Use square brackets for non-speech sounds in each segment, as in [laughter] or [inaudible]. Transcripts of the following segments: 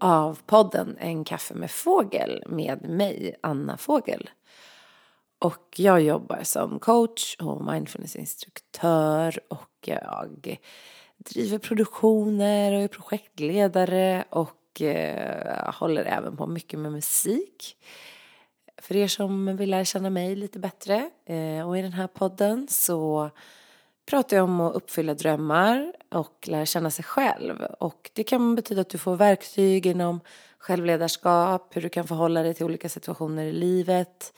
av podden En kaffe med fågel med mig, Anna Fågel. Och jag jobbar som coach och mindfulnessinstruktör och jag driver produktioner och är projektledare och eh, håller även på mycket med musik. För er som vill lära känna mig lite bättre eh, och i den här podden så pratar jag om att uppfylla drömmar och lära känna sig själv. Och det kan betyda att du får verktyg inom självledarskap, hur du kan förhålla dig till olika situationer i livet.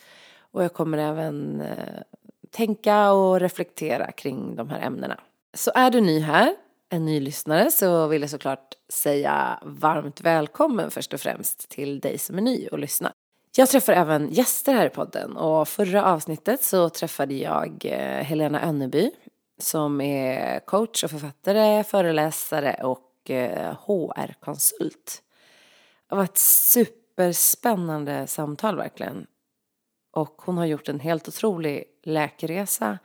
Och jag kommer även eh, tänka och reflektera kring de här ämnena. Så är du ny här, en ny lyssnare, så vill jag såklart säga varmt välkommen först och främst till dig som är ny och lyssnar. Jag träffar även gäster här i podden och förra avsnittet så träffade jag eh, Helena Önneby som är coach och författare, föreläsare och eh, HR-konsult. Det var ett superspännande samtal verkligen. Och hon har gjort en helt otrolig läkeresa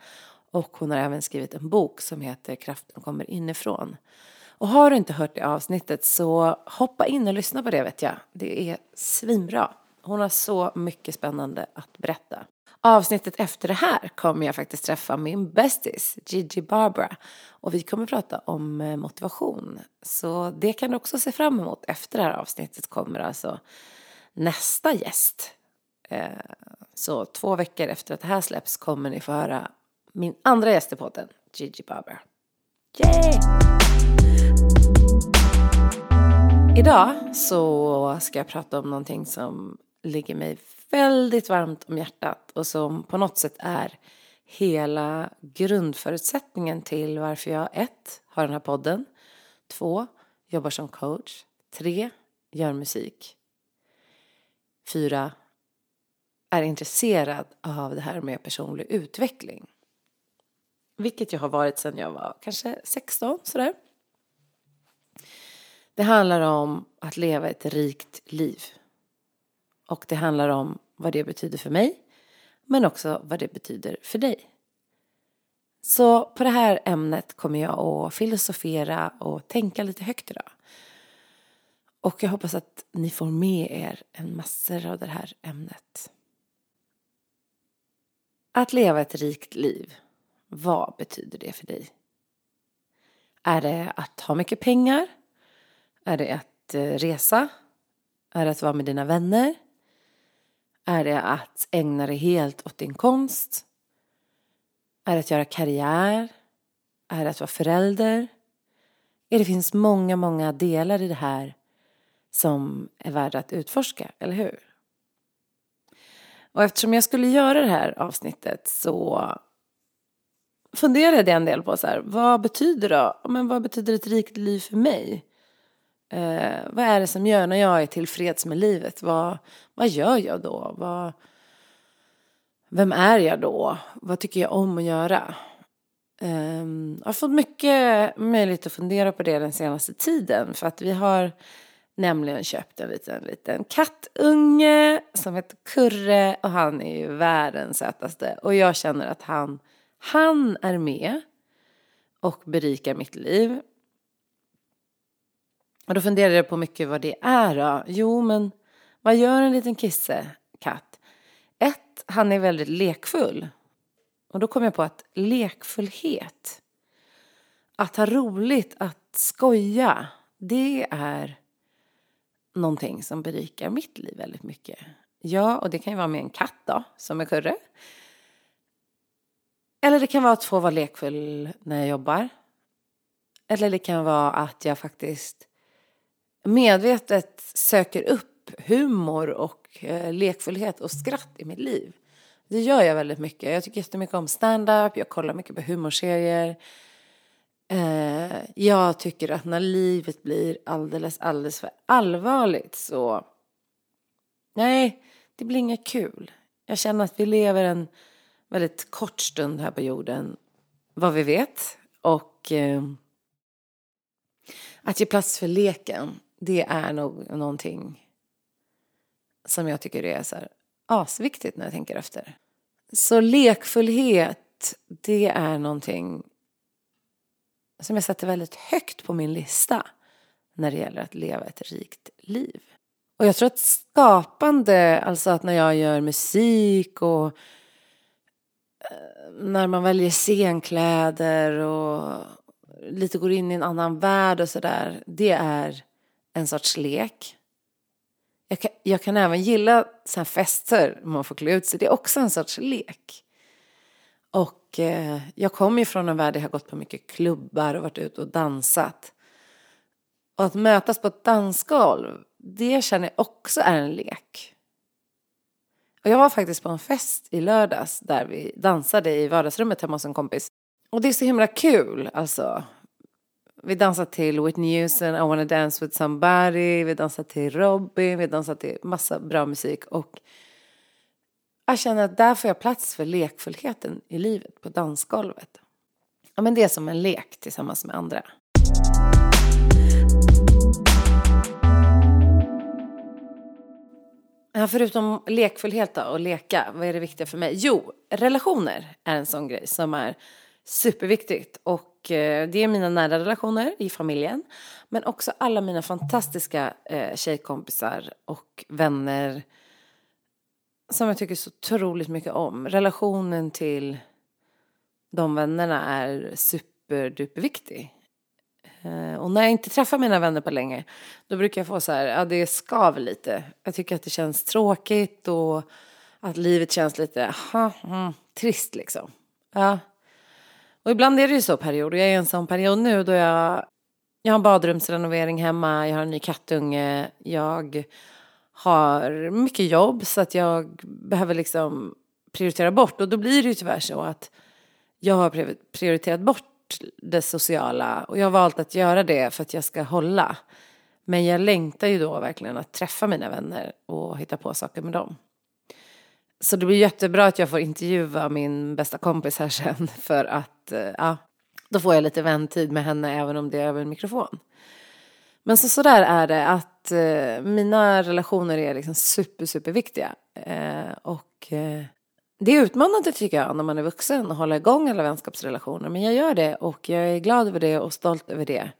och hon har även skrivit en bok som heter Kraften kommer inifrån. Och har du inte hört det avsnittet så hoppa in och lyssna på det vet jag. Det är svinbra. Hon har så mycket spännande att berätta. Avsnittet efter det här kommer jag faktiskt träffa min bästis Gigi Barbara och vi kommer prata om eh, motivation. Så det kan du också se fram emot. Efter det här avsnittet kommer alltså nästa gäst. Eh, så två veckor efter att det här släpps kommer ni få höra min andra gäst i podden, Gigi Barbara. Yay! Idag så ska jag prata om någonting som ligger mig väldigt varmt om hjärtat och som på något sätt är hela grundförutsättningen till varför jag ett, har den här podden, två, jobbar som coach, tre, gör musik, fyra, är intresserad av det här med personlig utveckling. Vilket jag har varit sedan jag var kanske 16 sådär. Det handlar om att leva ett rikt liv. Och det handlar om vad det betyder för mig, men också vad det betyder för dig. Så på det här ämnet kommer jag att filosofera och tänka lite högt idag. Och jag hoppas att ni får med er en massor av det här ämnet. Att leva ett rikt liv, vad betyder det för dig? Är det att ha mycket pengar? Är det att eh, resa? Är det att vara med dina vänner? Är det att ägna dig helt åt din konst? Är det att göra karriär? Är det att vara förälder? Det finns många, många delar i det här som är värda att utforska, eller hur? Och eftersom jag skulle göra det här avsnittet så funderade jag en del på så här, vad betyder då, men vad betyder ett rikt liv för mig? Eh, vad är det som gör när jag är tillfreds med livet? Vad, vad gör jag då? Vad, vem är jag då? Vad tycker jag om att göra? Eh, jag har fått mycket möjlighet att fundera på det den senaste tiden. För att vi har nämligen köpt en liten, liten kattunge som heter Kurre. Och han är ju världens sötaste. Och jag känner att han, han är med och berikar mitt liv. Och då funderade jag på mycket vad det är då. Jo, men vad gör en liten kissekatt? Ett, han är väldigt lekfull. Och då kom jag på att lekfullhet, att ha roligt, att skoja, det är någonting som berikar mitt liv väldigt mycket. Ja, och det kan ju vara med en katt då, som är Kurre. Eller det kan vara att få vara lekfull när jag jobbar. Eller det kan vara att jag faktiskt medvetet söker upp humor och eh, lekfullhet och skratt i mitt liv. Det gör jag väldigt mycket. Jag tycker jättemycket om stand-up, jag kollar mycket på humorserier. Eh, jag tycker att när livet blir alldeles, alldeles för allvarligt så... Nej, det blir inget kul. Jag känner att vi lever en väldigt kort stund här på jorden, vad vi vet. Och eh, att ge plats för leken, det är nog någonting som jag tycker är så här asviktigt när jag tänker efter. Så lekfullhet, det är någonting som jag sätter väldigt högt på min lista när det gäller att leva ett rikt liv. Och jag tror att skapande, alltså att när jag gör musik och eh, när man väljer scenkläder och lite går in i en annan värld och sådär, det är en sorts lek. Jag kan, jag kan även gilla så här fester, man får klä ut sig, det är också en sorts lek. Och eh, jag kommer ju från en värld där jag har gått på mycket klubbar och varit ute och dansat. Och att mötas på ett dansgolv, det känner jag också är en lek. Och jag var faktiskt på en fest i lördags där vi dansade i vardagsrummet hemma hos en kompis. Och det är så himla kul, alltså. Vi dansade till Whitney Houston, I wanna dance with somebody, vi dansade till Robin, vi dansade till massa bra musik. Och jag känner att där får jag plats för lekfullheten i livet på dansgolvet. Ja, men det är som en lek tillsammans med andra. Ja, förutom lekfullhet och leka, vad är det viktiga för mig? Jo, relationer är en sån grej som är superviktigt. Och eh, det är mina nära relationer i familjen. Men också alla mina fantastiska eh, tjejkompisar och vänner. Som jag tycker så otroligt mycket om. Relationen till de vännerna är superduperviktig. Eh, och när jag inte träffar mina vänner på länge, då brukar jag få så här, ja det skaver lite. Jag tycker att det känns tråkigt och att livet känns lite, aha, mm, trist liksom. Ja. Och ibland är det ju så perioder, jag är i en sån period nu då jag, jag har en badrumsrenovering hemma, jag har en ny kattunge, jag har mycket jobb så att jag behöver liksom prioritera bort och då blir det ju tyvärr så att jag har prioriterat bort det sociala och jag har valt att göra det för att jag ska hålla. Men jag längtar ju då verkligen att träffa mina vänner och hitta på saker med dem. Så det blir jättebra att jag får intervjua min bästa kompis här sen [laughs] för att eh, ja, då får jag lite väntid med henne även om det är över en mikrofon. Men så, så där är det att eh, mina relationer är liksom super, super viktiga. Eh, och eh, det är utmanande tycker jag när man är vuxen att hålla igång alla vänskapsrelationer. Men jag gör det och jag är glad över det och stolt över det.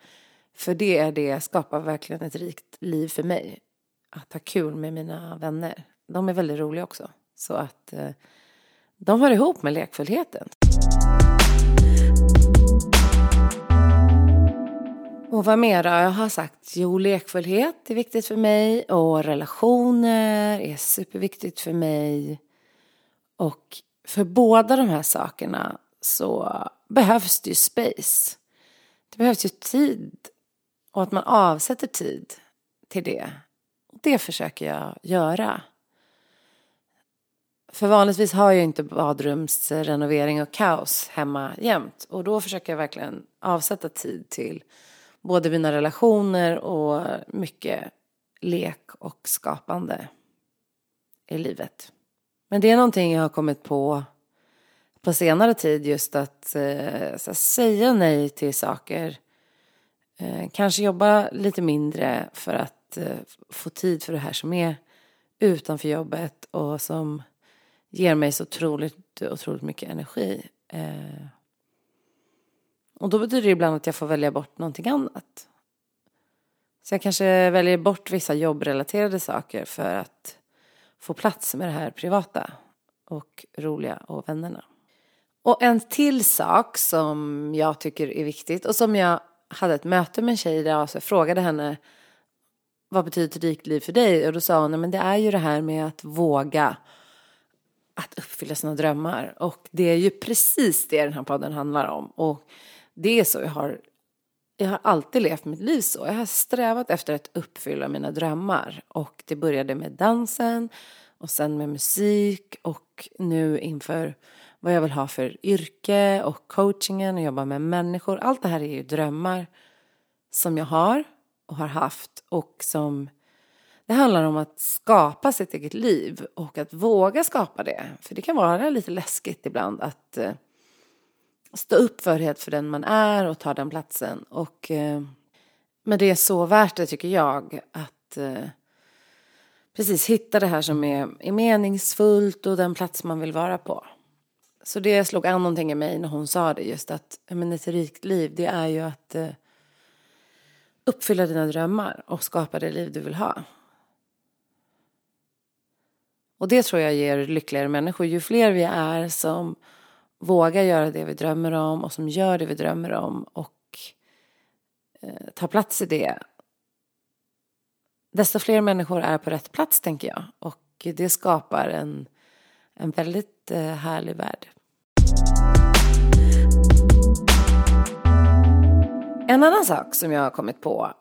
För det är det skapar verkligen ett rikt liv för mig. Att ha kul med mina vänner. De är väldigt roliga också. Så att eh, de hör ihop med lekfullheten. Och vad mer då? Jag har sagt jo, lekfullhet är viktigt för mig och relationer är superviktigt för mig. Och för båda de här sakerna så behövs det ju space. Det behövs ju tid och att man avsätter tid till det. Och det försöker jag göra. För vanligtvis har jag inte badrumsrenovering och kaos hemma jämt. Och då försöker jag verkligen avsätta tid till både mina relationer och mycket lek och skapande i livet. Men det är någonting jag har kommit på på senare tid just att eh, säga nej till saker. Eh, kanske jobba lite mindre för att eh, få tid för det här som är utanför jobbet och som ger mig så otroligt, otroligt mycket energi. Eh, och då betyder det ibland att jag får välja bort någonting annat. Så jag kanske väljer bort vissa jobbrelaterade saker för att få plats med det här privata och roliga och vännerna. Och en till sak som jag tycker är viktigt och som jag hade ett möte med en tjej idag så jag frågade henne vad betyder ett rikt liv för dig? Och då sa hon, men det är ju det här med att våga att uppfylla sina drömmar. Och det är ju precis det den här podden handlar om. Och det är så jag har, jag har alltid levt mitt liv så. Jag har strävat efter att uppfylla mina drömmar. Och det började med dansen och sen med musik och nu inför vad jag vill ha för yrke och coachingen och jobba med människor. Allt det här är ju drömmar som jag har och har haft och som det handlar om att skapa sitt eget liv och att våga skapa det. För det kan vara lite läskigt ibland att eh, stå upp för för den man är och ta den platsen. Och, eh, men det är så värt det tycker jag att eh, precis hitta det här som är, är meningsfullt och den plats man vill vara på. Så det slog an någonting i mig när hon sa det just att men ett rikt liv det är ju att uppfylla dina drömmar och skapa det liv du vill ha. Och det tror jag ger lyckligare människor. Ju fler vi är som vågar göra det vi drömmer om och som gör det vi drömmer om och eh, tar plats i det. Desto fler människor är på rätt plats tänker jag. Och det skapar en, en väldigt eh, härlig värld. En annan sak som jag har kommit på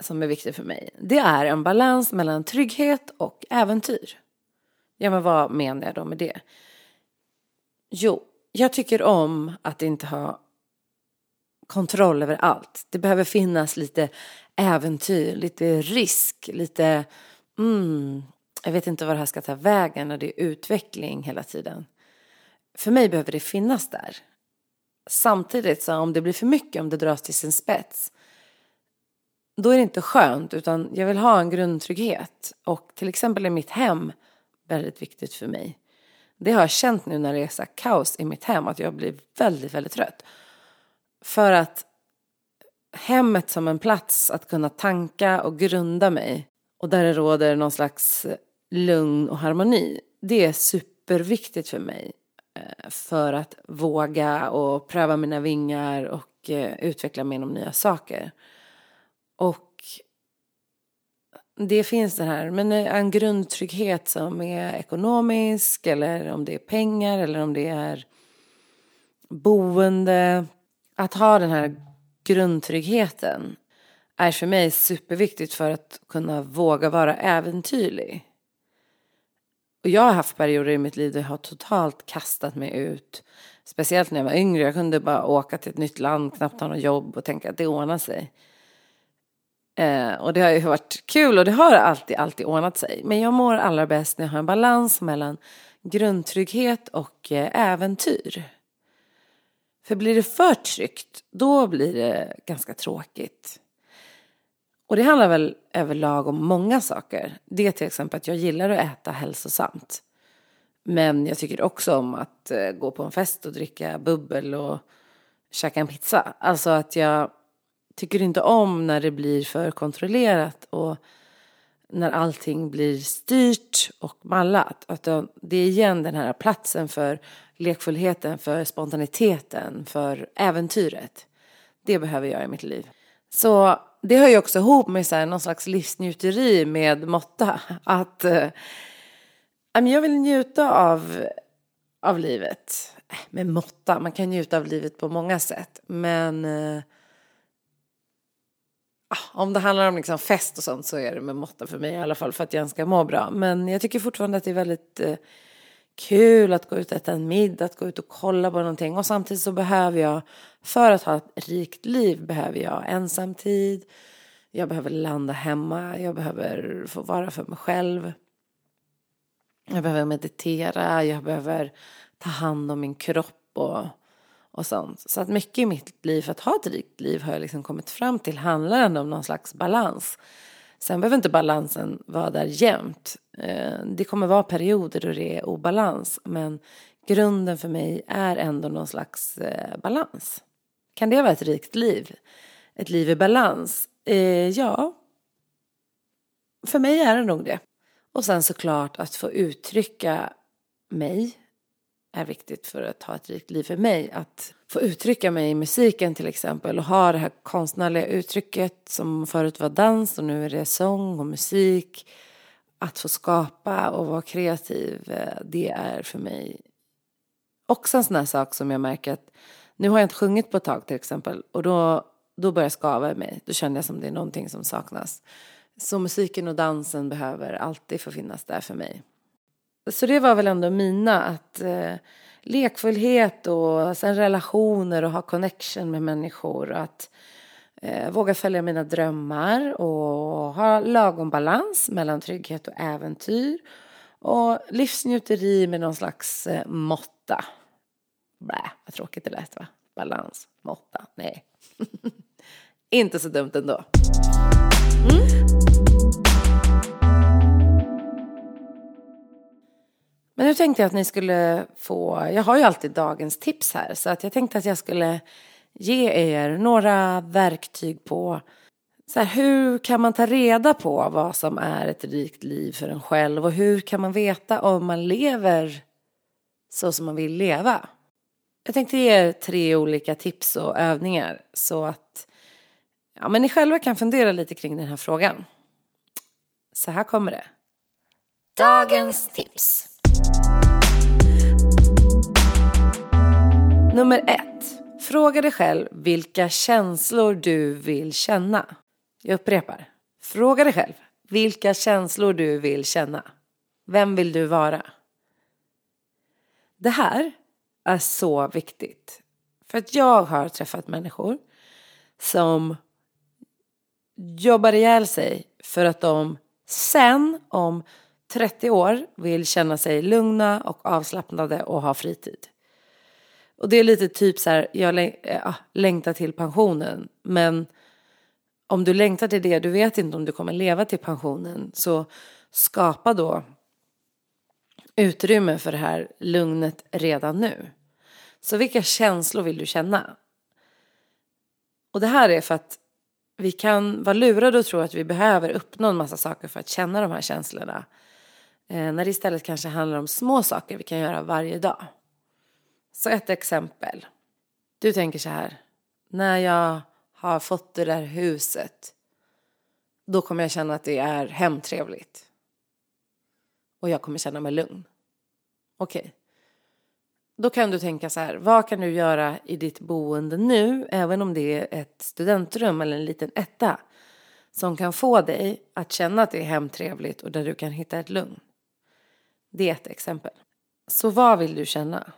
som är viktig för mig, det är en balans mellan trygghet och äventyr. Ja, men vad menar jag då med det? Jo, jag tycker om att inte ha kontroll över allt. Det behöver finnas lite äventyr, lite risk, lite mm, jag vet inte vad det här ska ta vägen när det är utveckling hela tiden. För mig behöver det finnas där. Samtidigt så om det blir för mycket, om det dras till sin spets, då är det inte skönt utan jag vill ha en grundtrygghet. Och till exempel i mitt hem väldigt viktigt för mig. Det har jag känt nu när det är så kaos i mitt hem, att jag blir väldigt, väldigt trött. För att hemmet som en plats att kunna tanka och grunda mig och där det råder någon slags eh, lugn och harmoni, det är superviktigt för mig. Eh, för att våga och pröva mina vingar och eh, utveckla mig inom nya saker. Och det finns det här, men eh, en grundtrygghet som är ekonomisk eller om det är pengar eller om det är boende. Att ha den här grundtryggheten är för mig superviktigt för att kunna våga vara äventyrlig. Och jag har haft perioder i mitt liv där jag har totalt kastat mig ut. Speciellt när jag var yngre. Jag kunde bara åka till ett nytt land, knappt ha något jobb och tänka att det ordnar sig. Eh, och det har ju varit kul och det har alltid, alltid ordnat sig. Men jag mår allra bäst när jag har en balans mellan grundtrygghet och eh, äventyr. För blir det för tryggt, då blir det ganska tråkigt. Och det handlar väl överlag om många saker. Det är till exempel att jag gillar att äta hälsosamt. Men jag tycker också om att eh, gå på en fest och dricka bubbel och käka en pizza. Alltså att jag tycker inte om när det blir för kontrollerat och när allting blir styrt och mallat. Att det är igen den här platsen för lekfullheten, för spontaniteten, för äventyret. Det behöver jag i mitt liv. Så det hör ju också ihop med så här, någon slags livsnjuteri med måtta. Att eh, jag vill njuta av, av livet. Äh, med måtta, man kan njuta av livet på många sätt. Men eh, Ah, om det handlar om liksom fest och sånt så är det med måtta för mig i alla fall för att jag ska må bra. Men jag tycker fortfarande att det är väldigt eh, kul att gå ut och äta en middag, att gå ut och kolla på någonting. Och samtidigt så behöver jag, för att ha ett rikt liv, behöver jag ensamtid. Jag behöver landa hemma, jag behöver få vara för mig själv. Jag behöver meditera, jag behöver ta hand om min kropp och och sånt. Så att mycket i mitt liv, för att ha ett rikt liv, har jag liksom kommit fram till handlar ändå om någon slags balans. Sen behöver inte balansen vara där jämt. Eh, det kommer vara perioder då det är obalans, men grunden för mig är ändå någon slags eh, balans. Kan det vara ett rikt liv? Ett liv i balans? Eh, ja, för mig är det nog det. Och sen såklart att få uttrycka mig är viktigt för att ha ett rikt liv för mig. Att få uttrycka mig i musiken till exempel och ha det här konstnärliga uttrycket som förut var dans och nu är det sång och musik. Att få skapa och vara kreativ, eh, det är för mig också en sån här sak som jag märker att nu har jag inte sjungit på ett tag till exempel och då, då börjar jag skava i mig. Då känner jag som det är någonting som saknas. Så musiken och dansen behöver alltid få finnas där för mig. Så det var väl ändå mina, att eh, lekfullhet och sen relationer och ha connection med människor. Att Eh, våga följa mina drömmar och ha lagom balans mellan trygghet och äventyr. Och livsnjuteri med någon slags eh, måtta. Blä, vad tråkigt det lät va? Balans, måtta, nej. [laughs] Inte så dumt ändå. Mm. Men nu tänkte jag att ni skulle få, jag har ju alltid dagens tips här, så att jag tänkte att jag skulle ge er några verktyg på så här, hur kan man ta reda på vad som är ett rikt liv för en själv och hur kan man veta om man lever så som man vill leva? Jag tänkte ge er tre olika tips och övningar så att ja, men ni själva kan fundera lite kring den här frågan. Så här kommer det. Dagens tips. Nummer ett. Fråga dig själv vilka känslor du vill känna. Jag upprepar. Fråga dig själv vilka känslor du vill känna. Vem vill du vara? Det här är så viktigt. För att jag har träffat människor som jobbar ihjäl sig för att de sen om 30 år vill känna sig lugna och avslappnade och ha fritid. Och det är lite typ så här, jag äh, längtar till pensionen. Men om du längtar till det, du vet inte om du kommer leva till pensionen. Så skapa då utrymme för det här lugnet redan nu. Så vilka känslor vill du känna? Och det här är för att vi kan vara lurade och tro att vi behöver uppnå en massa saker för att känna de här känslorna. Eh, när det istället kanske handlar om små saker vi kan göra varje dag. Så ett exempel. Du tänker så här. När jag har fått det där huset. Då kommer jag känna att det är hemtrevligt. Och jag kommer känna mig lugn. Okej. Okay. Då kan du tänka så här. Vad kan du göra i ditt boende nu? Även om det är ett studentrum eller en liten etta. Som kan få dig att känna att det är hemtrevligt och där du kan hitta ett lugn. Det är ett exempel. Så vad vill du känna?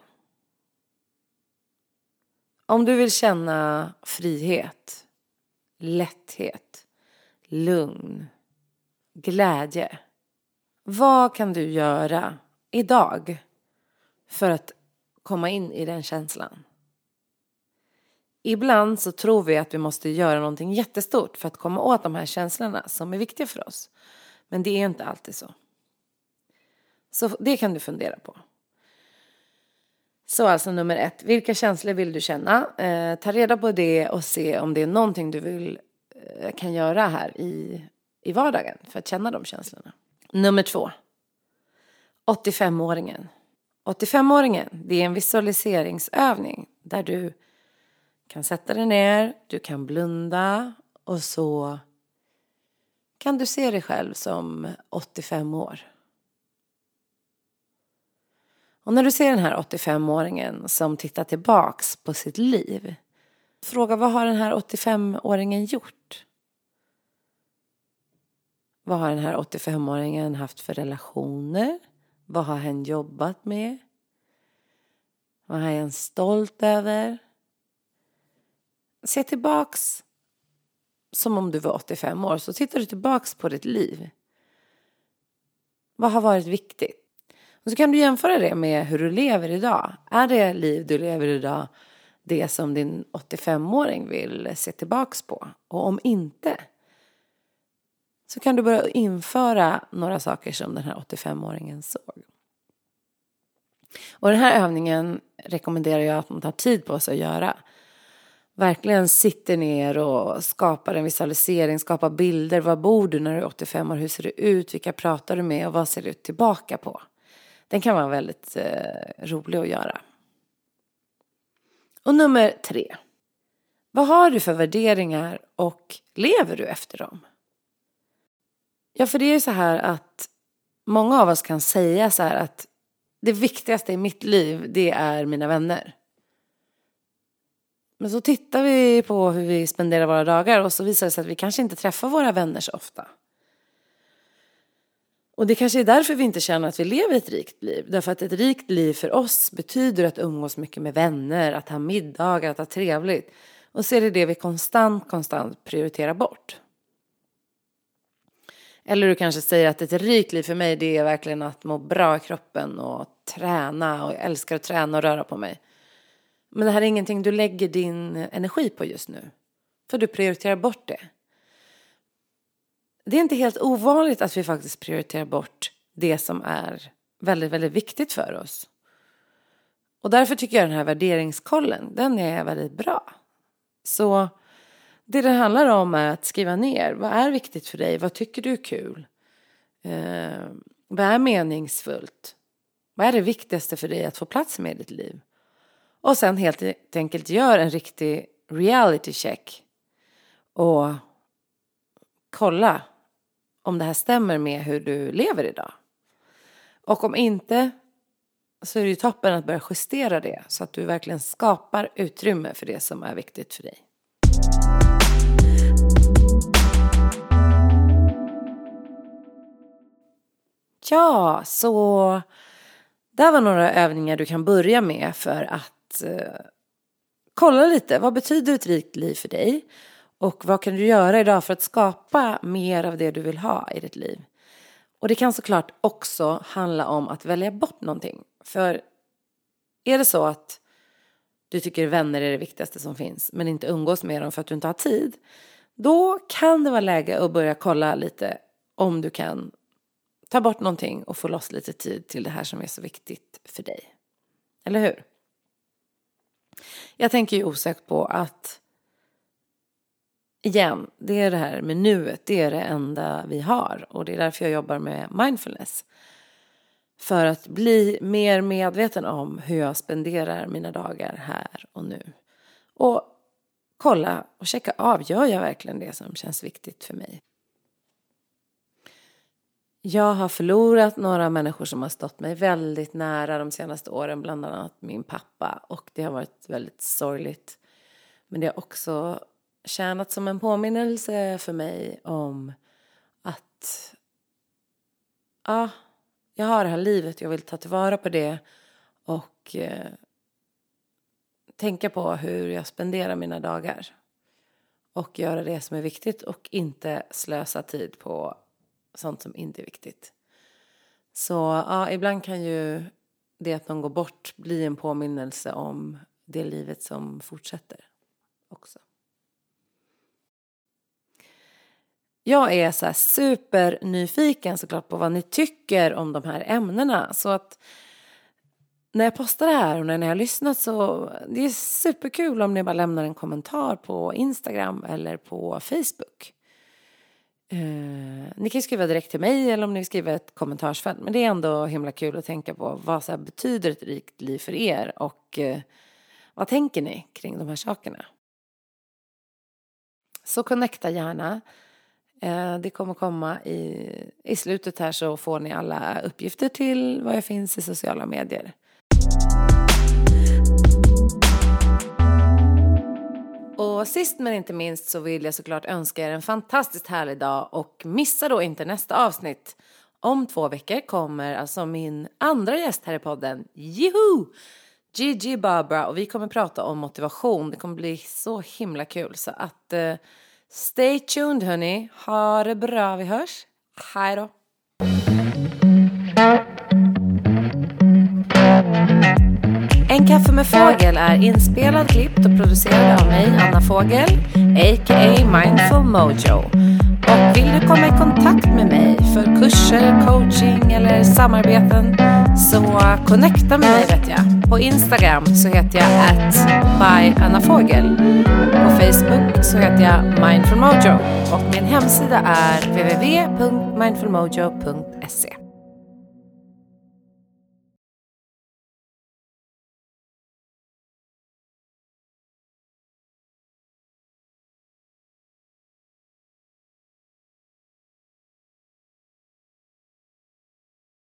Om du vill känna frihet, lätthet, lugn, glädje. Vad kan du göra idag för att komma in i den känslan? Ibland så tror vi att vi måste göra någonting jättestort för att komma åt de här känslorna som är viktiga för oss. Men det är inte alltid så. Så det kan du fundera på. Så alltså nummer ett, vilka känslor vill du känna? Eh, ta reda på det och se om det är någonting du vill, eh, kan göra här i, i vardagen för att känna de känslorna. Nummer två, 85-åringen. 85-åringen, det är en visualiseringsövning där du kan sätta dig ner, du kan blunda och så kan du se dig själv som 85 år. Och när du ser den här 85-åringen som tittar tillbaks på sitt liv. Fråga vad har den här 85-åringen gjort? Vad har den här 85-åringen haft för relationer? Vad har hen jobbat med? Vad är hen stolt över? Se tillbaks som om du var 85 år. Så tittar du tillbaks på ditt liv. Vad har varit viktigt? Och så kan du jämföra det med hur du lever idag. Är det liv du lever idag det som din 85-åring vill se tillbaks på? Och om inte så kan du börja införa några saker som den här 85-åringen såg. Och den här övningen rekommenderar jag att man tar tid på sig att göra. Verkligen sitter ner och skapar en visualisering, skapar bilder. Var bor du när du är 85 år? Hur ser det ut? Vilka pratar du med? Och vad ser du tillbaka på? Den kan vara väldigt eh, rolig att göra. Och nummer tre. Vad har du för värderingar och lever du efter dem? Ja, för det är ju så här att många av oss kan säga så här att det viktigaste i mitt liv, det är mina vänner. Men så tittar vi på hur vi spenderar våra dagar och så visar det sig att vi kanske inte träffar våra vänner så ofta. Och det kanske är därför vi inte känner att vi lever ett rikt liv. Därför att ett rikt liv för oss betyder att umgås mycket med vänner, att ha middagar, att ha trevligt. Och så är det det vi konstant, konstant prioriterar bort. Eller du kanske säger att ett rikt liv för mig det är verkligen att må bra i kroppen och träna och jag älskar att träna och röra på mig. Men det här är ingenting du lägger din energi på just nu. För du prioriterar bort det. Det är inte helt ovanligt att vi faktiskt prioriterar bort det som är väldigt, väldigt viktigt för oss. Och därför tycker jag den här värderingskollen, den är väldigt bra. Så det det handlar om är att skriva ner. Vad är viktigt för dig? Vad tycker du är kul? Eh, vad är meningsfullt? Vad är det viktigaste för dig att få plats med i ditt liv? Och sen helt e- enkelt gör en riktig reality check. Och kolla om det här stämmer med hur du lever idag. Och om inte så är det ju toppen att börja justera det så att du verkligen skapar utrymme för det som är viktigt för dig. Ja, så där var några övningar du kan börja med för att eh, kolla lite. Vad betyder ett rikt liv för dig? Och vad kan du göra idag för att skapa mer av det du vill ha i ditt liv? Och det kan såklart också handla om att välja bort någonting. För är det så att du tycker vänner är det viktigaste som finns men inte umgås med dem för att du inte har tid. Då kan det vara läge att börja kolla lite om du kan ta bort någonting och få loss lite tid till det här som är så viktigt för dig. Eller hur? Jag tänker ju osökt på att igen, det är det här med nuet, det är det enda vi har och det är därför jag jobbar med mindfulness. För att bli mer medveten om hur jag spenderar mina dagar här och nu. Och kolla och checka av, gör jag verkligen det som känns viktigt för mig? Jag har förlorat några människor som har stått mig väldigt nära de senaste åren, bland annat min pappa. Och det har varit väldigt sorgligt. Men det har också tjänat som en påminnelse för mig om att ja, jag har det här livet, jag vill ta tillvara på det och eh, tänka på hur jag spenderar mina dagar. Och göra det som är viktigt och inte slösa tid på sånt som inte är viktigt. Så ja, ibland kan ju det att någon går bort bli en påminnelse om det livet som fortsätter också. Jag är så här supernyfiken såklart på vad ni tycker om de här ämnena. Så att när jag postar det här och när ni har lyssnat så det är superkul om ni bara lämnar en kommentar på Instagram eller på Facebook. Eh, ni kan skriva direkt till mig eller om ni skriver ett kommentarsfält. Men det är ändå himla kul att tänka på vad så betyder ett rikt liv för er och eh, vad tänker ni kring de här sakerna? Så connecta gärna. Eh, det kommer komma i, i slutet här så får ni alla uppgifter till vad jag finns i sociala medier. Och sist men inte minst så vill jag såklart önska er en fantastiskt härlig dag och missa då inte nästa avsnitt. Om två veckor kommer alltså min andra gäst här i podden, Juhu! Gigi Barbara och vi kommer prata om motivation. Det kommer bli så himla kul så att eh, stay tuned hörni. Ha det bra, vi hörs. Hej då! En kaffe med fågel är inspelad, klippt och producerad av mig, Anna Fågel, a.k.a. Mindful Mojo. Och vill du komma i kontakt med mig för kurser, coaching eller samarbeten så connecta med mig vet jag. På Instagram så heter jag at byannafågel. På Facebook så heter jag Mindful Mojo och min hemsida är www.mindfulmojo.se.